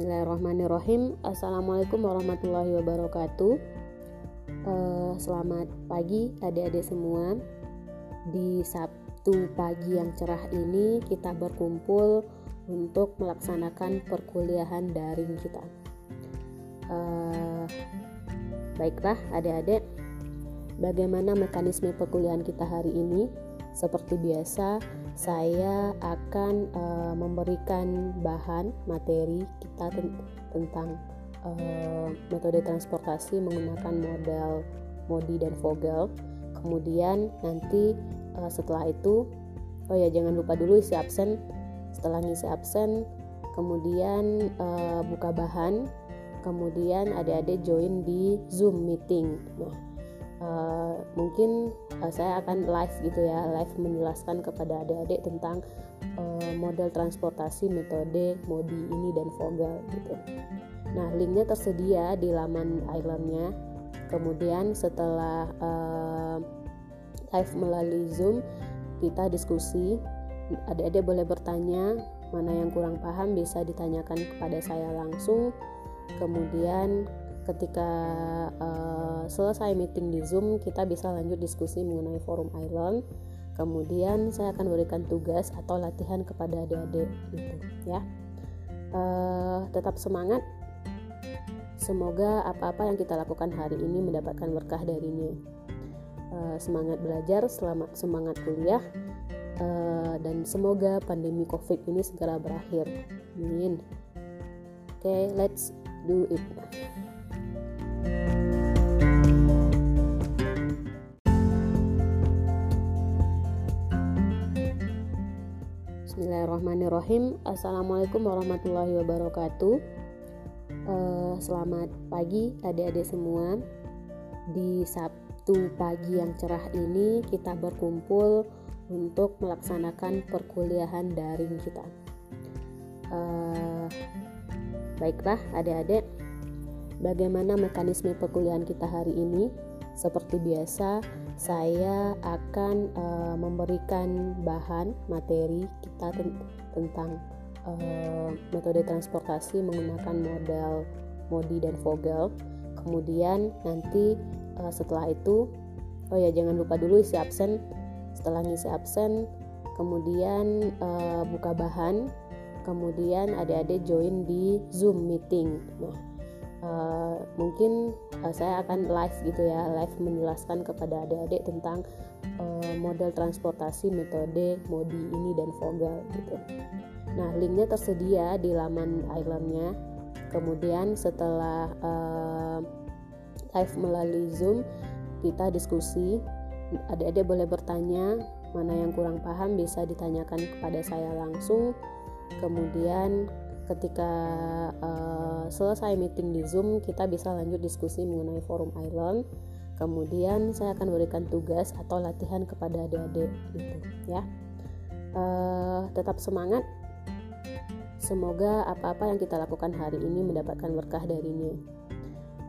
Bismillahirrahmanirrahim. Assalamualaikum warahmatullahi wabarakatuh. Uh, Selamat pagi adik-adik semua. Di Sabtu pagi yang cerah ini kita berkumpul untuk melaksanakan perkuliahan daring kita. Uh, Baiklah adik-adik. Bagaimana mekanisme perkuliahan kita hari ini? Seperti biasa saya akan uh, memberikan bahan materi kita ten tentang uh, metode transportasi menggunakan model Modi dan Vogel. Kemudian nanti uh, setelah itu, oh ya jangan lupa dulu isi absen. Setelah ngisi absen, kemudian uh, buka bahan, kemudian adik-adik join di Zoom meeting. Nah, uh, mungkin uh, saya akan live gitu ya live menjelaskan kepada adik-adik tentang uh, model transportasi metode Modi ini dan Vogel gitu. Nah linknya tersedia di laman islandnya. Kemudian setelah uh, live melalui Zoom kita diskusi, adik-adik boleh bertanya mana yang kurang paham bisa ditanyakan kepada saya langsung. Kemudian ketika uh, selesai meeting di Zoom kita bisa lanjut diskusi mengenai forum Island. Kemudian saya akan berikan tugas atau latihan kepada adik-adik gitu ya. Uh, tetap semangat. Semoga apa-apa yang kita lakukan hari ini mendapatkan berkah darinya uh, semangat belajar selamat semangat kuliah uh, dan semoga pandemi covid ini segera berakhir. Amin. Oke okay, let's do it Bismillahirrahmanirrahim. Assalamualaikum warahmatullahi wabarakatuh. Uh, Selamat pagi adik-adik semua. Di Sabtu pagi yang cerah ini kita berkumpul untuk melaksanakan perkuliahan daring kita. Uh, Baiklah adik-adik. Bagaimana mekanisme perkuliahan kita hari ini? Seperti biasa, saya akan uh, memberikan bahan materi kita ten tentang uh, metode transportasi menggunakan model Modi dan Vogel. Kemudian nanti uh, setelah itu, oh ya jangan lupa dulu isi absen. Setelah ngisi absen, kemudian uh, buka bahan, kemudian adik-adik join di Zoom meeting. Nah, uh, mungkin uh, saya akan live gitu ya live menjelaskan kepada adik-adik tentang uh, model transportasi metode Modi ini dan Vogel gitu. Nah linknya tersedia di laman islandnya. Kemudian setelah uh, live melalui Zoom kita diskusi, adik-adik boleh bertanya mana yang kurang paham bisa ditanyakan kepada saya langsung. Kemudian ketika uh, selesai meeting di Zoom kita bisa lanjut diskusi mengenai forum Island. Kemudian saya akan berikan tugas atau latihan kepada adik-adik gitu ya. Uh, tetap semangat. Semoga apa-apa yang kita lakukan hari ini mendapatkan berkah darinya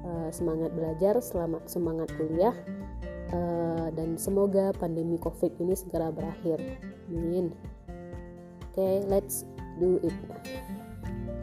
uh, semangat belajar selamat semangat kuliah uh, dan semoga pandemi covid ini segera berakhir. Amin. Oke okay, let's do it